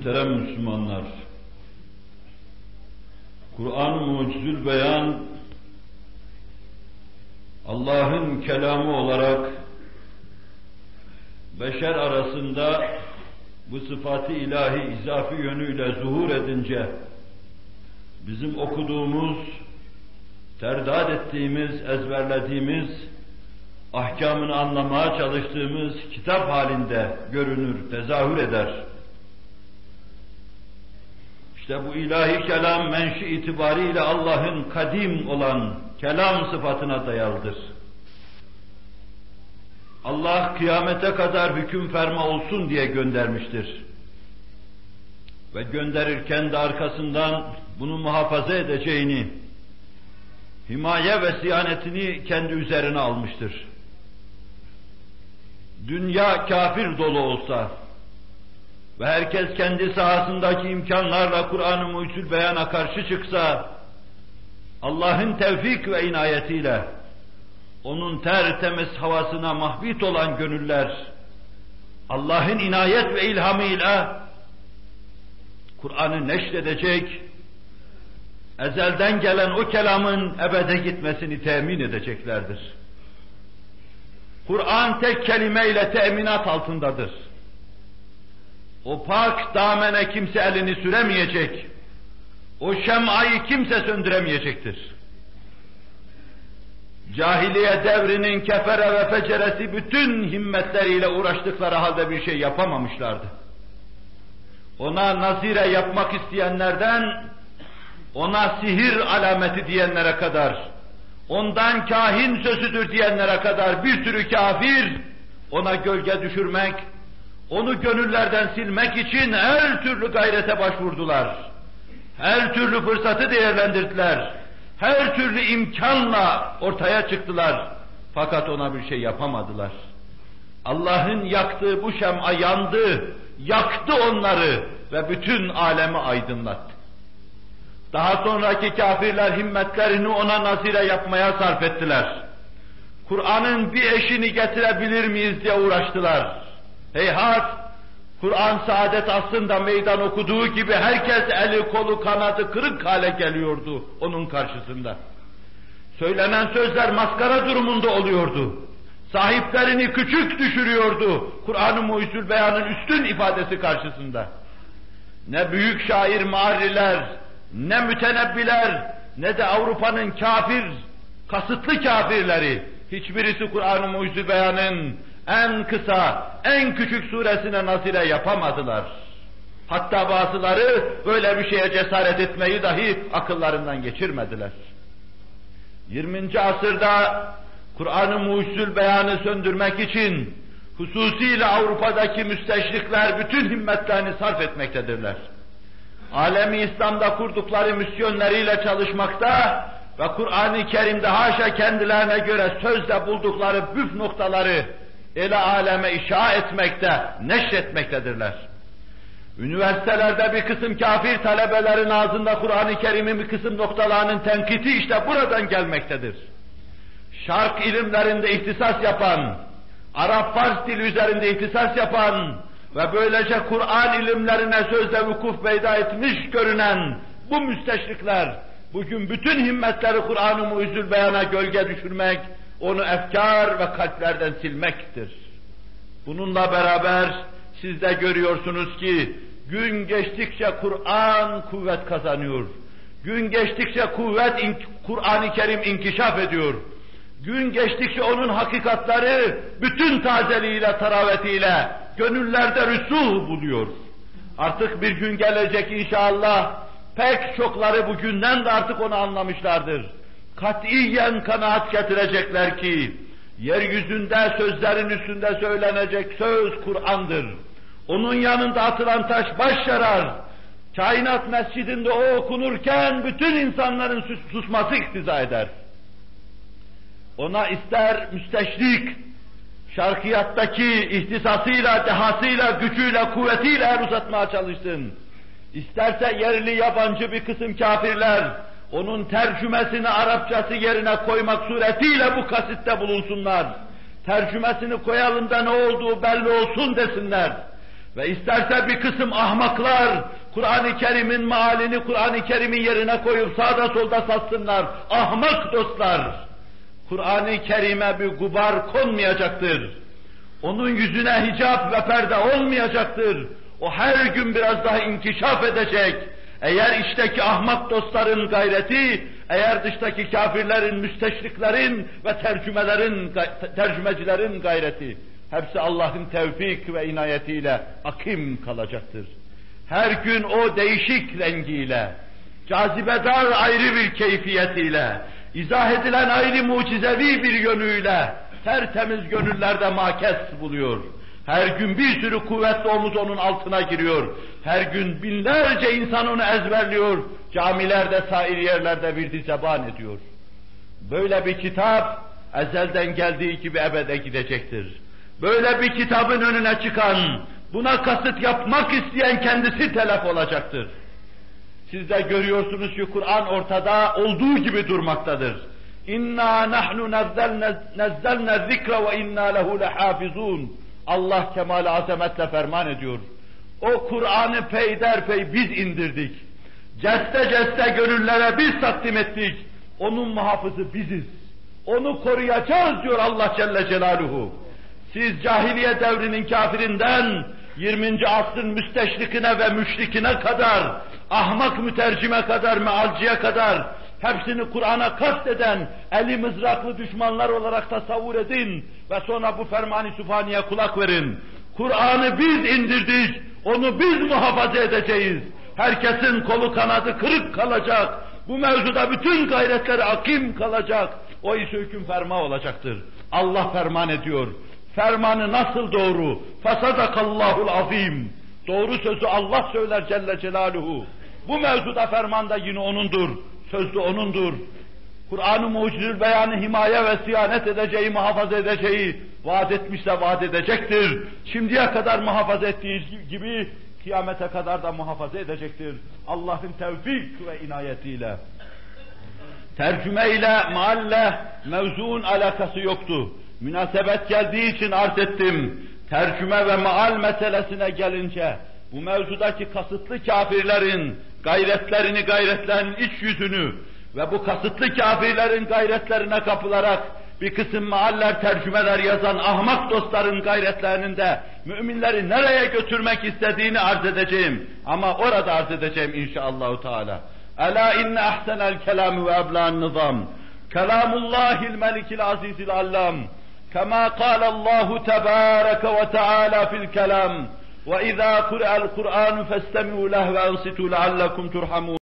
Muhterem Müslümanlar, Kur'an-ı Mucizül Beyan, Allah'ın kelamı olarak beşer arasında bu sıfatı ilahi izafi yönüyle zuhur edince bizim okuduğumuz, terdad ettiğimiz, ezberlediğimiz, ahkamını anlamaya çalıştığımız kitap halinde görünür, tezahür eder. İşte bu ilahi kelam menşi itibariyle Allah'ın kadim olan kelam sıfatına dayalıdır. Allah kıyamete kadar hüküm ferma olsun diye göndermiştir. Ve gönderirken de arkasından bunu muhafaza edeceğini, himaye ve siyanetini kendi üzerine almıştır. Dünya kafir dolu olsa ve herkes kendi sahasındaki imkanlarla Kur'an-ı Mucizül Beyan'a karşı çıksa, Allah'ın tevfik ve inayetiyle onun tertemiz havasına mahbit olan gönüller, Allah'ın inayet ve ilhamıyla Kur'an'ı neşredecek, ezelden gelen o kelamın ebede gitmesini temin edeceklerdir. Kur'an tek kelimeyle teminat altındadır. O pak damene kimse elini süremeyecek. O şem'ayı kimse söndüremeyecektir. Cahiliye devrinin kefere ve feceresi bütün himmetleriyle uğraştıkları halde bir şey yapamamışlardı. Ona nazire yapmak isteyenlerden, ona sihir alameti diyenlere kadar, ondan kahin sözüdür diyenlere kadar bir sürü kafir, ona gölge düşürmek, onu gönüllerden silmek için her türlü gayrete başvurdular. Her türlü fırsatı değerlendirdiler. Her türlü imkanla ortaya çıktılar. Fakat ona bir şey yapamadılar. Allah'ın yaktığı bu şem'a yandı, yaktı onları ve bütün alemi aydınlattı. Daha sonraki kafirler himmetlerini ona nazire yapmaya sarf ettiler. Kur'an'ın bir eşini getirebilir miyiz diye uğraştılar. Heyhat, Kur'an saadet aslında meydan okuduğu gibi herkes eli kolu kanadı kırık hale geliyordu onun karşısında. Söylenen sözler maskara durumunda oluyordu. Sahiplerini küçük düşürüyordu Kur'an-ı Muhyüzül Beyan'ın üstün ifadesi karşısında. Ne büyük şair mağriler, ne mütenebbiler, ne de Avrupa'nın kafir, kasıtlı kafirleri, hiçbirisi Kur'an-ı Muhyüzül Beyan'ın en kısa, en küçük suresine nazire yapamadılar. Hatta bazıları böyle bir şeye cesaret etmeyi dahi akıllarından geçirmediler. 20. asırda Kur'an-ı Mucizül Beyan'ı söndürmek için hususiyle Avrupa'daki müsteşrikler bütün himmetlerini sarf etmektedirler. Alemi İslam'da kurdukları misyonlarıyla çalışmakta ve Kur'an-ı Kerim'de haşa kendilerine göre sözde buldukları büf noktaları ele aleme işa etmekte, neşretmektedirler. Üniversitelerde bir kısım kafir talebelerin ağzında Kur'an-ı Kerim'in bir kısım noktalarının tenkiti işte buradan gelmektedir. Şark ilimlerinde ihtisas yapan, Arap Fars dili üzerinde ihtisas yapan ve böylece Kur'an ilimlerine sözde vukuf peyda etmiş görünen bu müsteşrikler, bugün bütün himmetleri Kur'an-ı Muizzül Beyan'a gölge düşürmek, onu efkar ve kalplerden silmektir. Bununla beraber siz de görüyorsunuz ki gün geçtikçe Kur'an kuvvet kazanıyor. Gün geçtikçe kuvvet Kur'an-ı Kerim inkişaf ediyor. Gün geçtikçe onun hakikatları bütün tazeliğiyle, taravetiyle gönüllerde rüsuh buluyor. Artık bir gün gelecek inşallah pek çokları bugünden de artık onu anlamışlardır katiyen kanaat getirecekler ki, yeryüzünde sözlerin üstünde söylenecek söz Kur'an'dır. Onun yanında atılan taş baş yarar. Kainat mescidinde o okunurken bütün insanların sus susması iktiza eder. Ona ister müsteşrik, şarkiyattaki ihtisasıyla, dehasıyla, gücüyle, kuvvetiyle el uzatmaya çalışsın. İsterse yerli yabancı bir kısım kafirler, onun tercümesini Arapçası yerine koymak suretiyle bu kasitte bulunsunlar. Tercümesini koyalım da ne olduğu belli olsun desinler. Ve isterse bir kısım ahmaklar Kur'an-ı Kerim'in mealini Kur'an-ı Kerim'in yerine koyup sağda solda satsınlar. Ahmak dostlar! Kur'an-ı Kerim'e bir gubar konmayacaktır. Onun yüzüne hicap ve perde olmayacaktır. O her gün biraz daha inkişaf edecek. Eğer içteki ahmak dostların gayreti, eğer dıştaki kafirlerin, müsteşriklerin ve tercümelerin, tercümecilerin gayreti, hepsi Allah'ın tevfik ve inayetiyle akim kalacaktır. Her gün o değişik rengiyle, cazibedar ayrı bir keyfiyetiyle, izah edilen ayrı mucizevi bir yönüyle, tertemiz gönüllerde makes buluyor. Her gün bir sürü kuvvetli omuz onun altına giriyor. Her gün binlerce insan onu ezberliyor. Camilerde, sair yerlerde bir zeban ediyor. Böyle bir kitap ezelden geldiği gibi ebede gidecektir. Böyle bir kitabın önüne çıkan, buna kasıt yapmak isteyen kendisi telef olacaktır. Siz de görüyorsunuz ki Kur'an ortada olduğu gibi durmaktadır. İnna nahnu nazzalna zikra ve inna lehu lehafizun. Allah kemal azametle ferman ediyor. O Kur'an'ı peyderpey biz indirdik. Ceste ceste gönüllere biz takdim ettik. Onun muhafızı biziz. Onu koruyacağız diyor Allah Celle Celaluhu. Siz cahiliye devrinin kafirinden 20. asrın müsteşrikine ve müşrikine kadar, ahmak mütercime kadar, mealciye kadar hepsini Kur'an'a kasteden eli mızraklı düşmanlar olarak tasavvur edin ve sonra bu fermani süfaniye kulak verin. Kur'an'ı biz indirdik, onu biz muhafaza edeceğiz. Herkesin kolu kanadı kırık kalacak. Bu mevzuda bütün gayretleri akim kalacak. O iş hüküm ferma olacaktır. Allah ferman ediyor. Fermanı nasıl doğru? Fasadakallahul azim. Doğru sözü Allah söyler Celle Celaluhu. Bu mevzuda ferman da yine O'nundur. Söz de O'nundur. Kur'an-ı mucizül beyanı himaye ve siyanet edeceği, muhafaza edeceği vaat etmişse vaat edecektir. Şimdiye kadar muhafaza ettiği gibi kıyamete kadar da muhafaza edecektir. Allah'ın tevfik ve inayetiyle. Tercüme ile maalle mevzuun alakası yoktu. Münasebet geldiği için arz ettim. Tercüme ve maal meselesine gelince, bu mevzudaki kasıtlı kafirlerin gayretlerini gayretlerin iç yüzünü ve bu kasıtlı kafirlerin gayretlerine kapılarak bir kısım maaller tercümeler yazan ahmak dostların gayretlerinin de müminleri nereye götürmek istediğini arz edeceğim. Ama orada arz edeceğim inşallahü teala. Ela inne ahsenel kelamü ve eblan nizam. Kelamullahil melikil azizil allam. Kema kâlallahu tebâreke ve teâlâ fil kelam. وإذا قرأ القرآن فاستمعوا له وأنصتوا لعلكم ترحمون.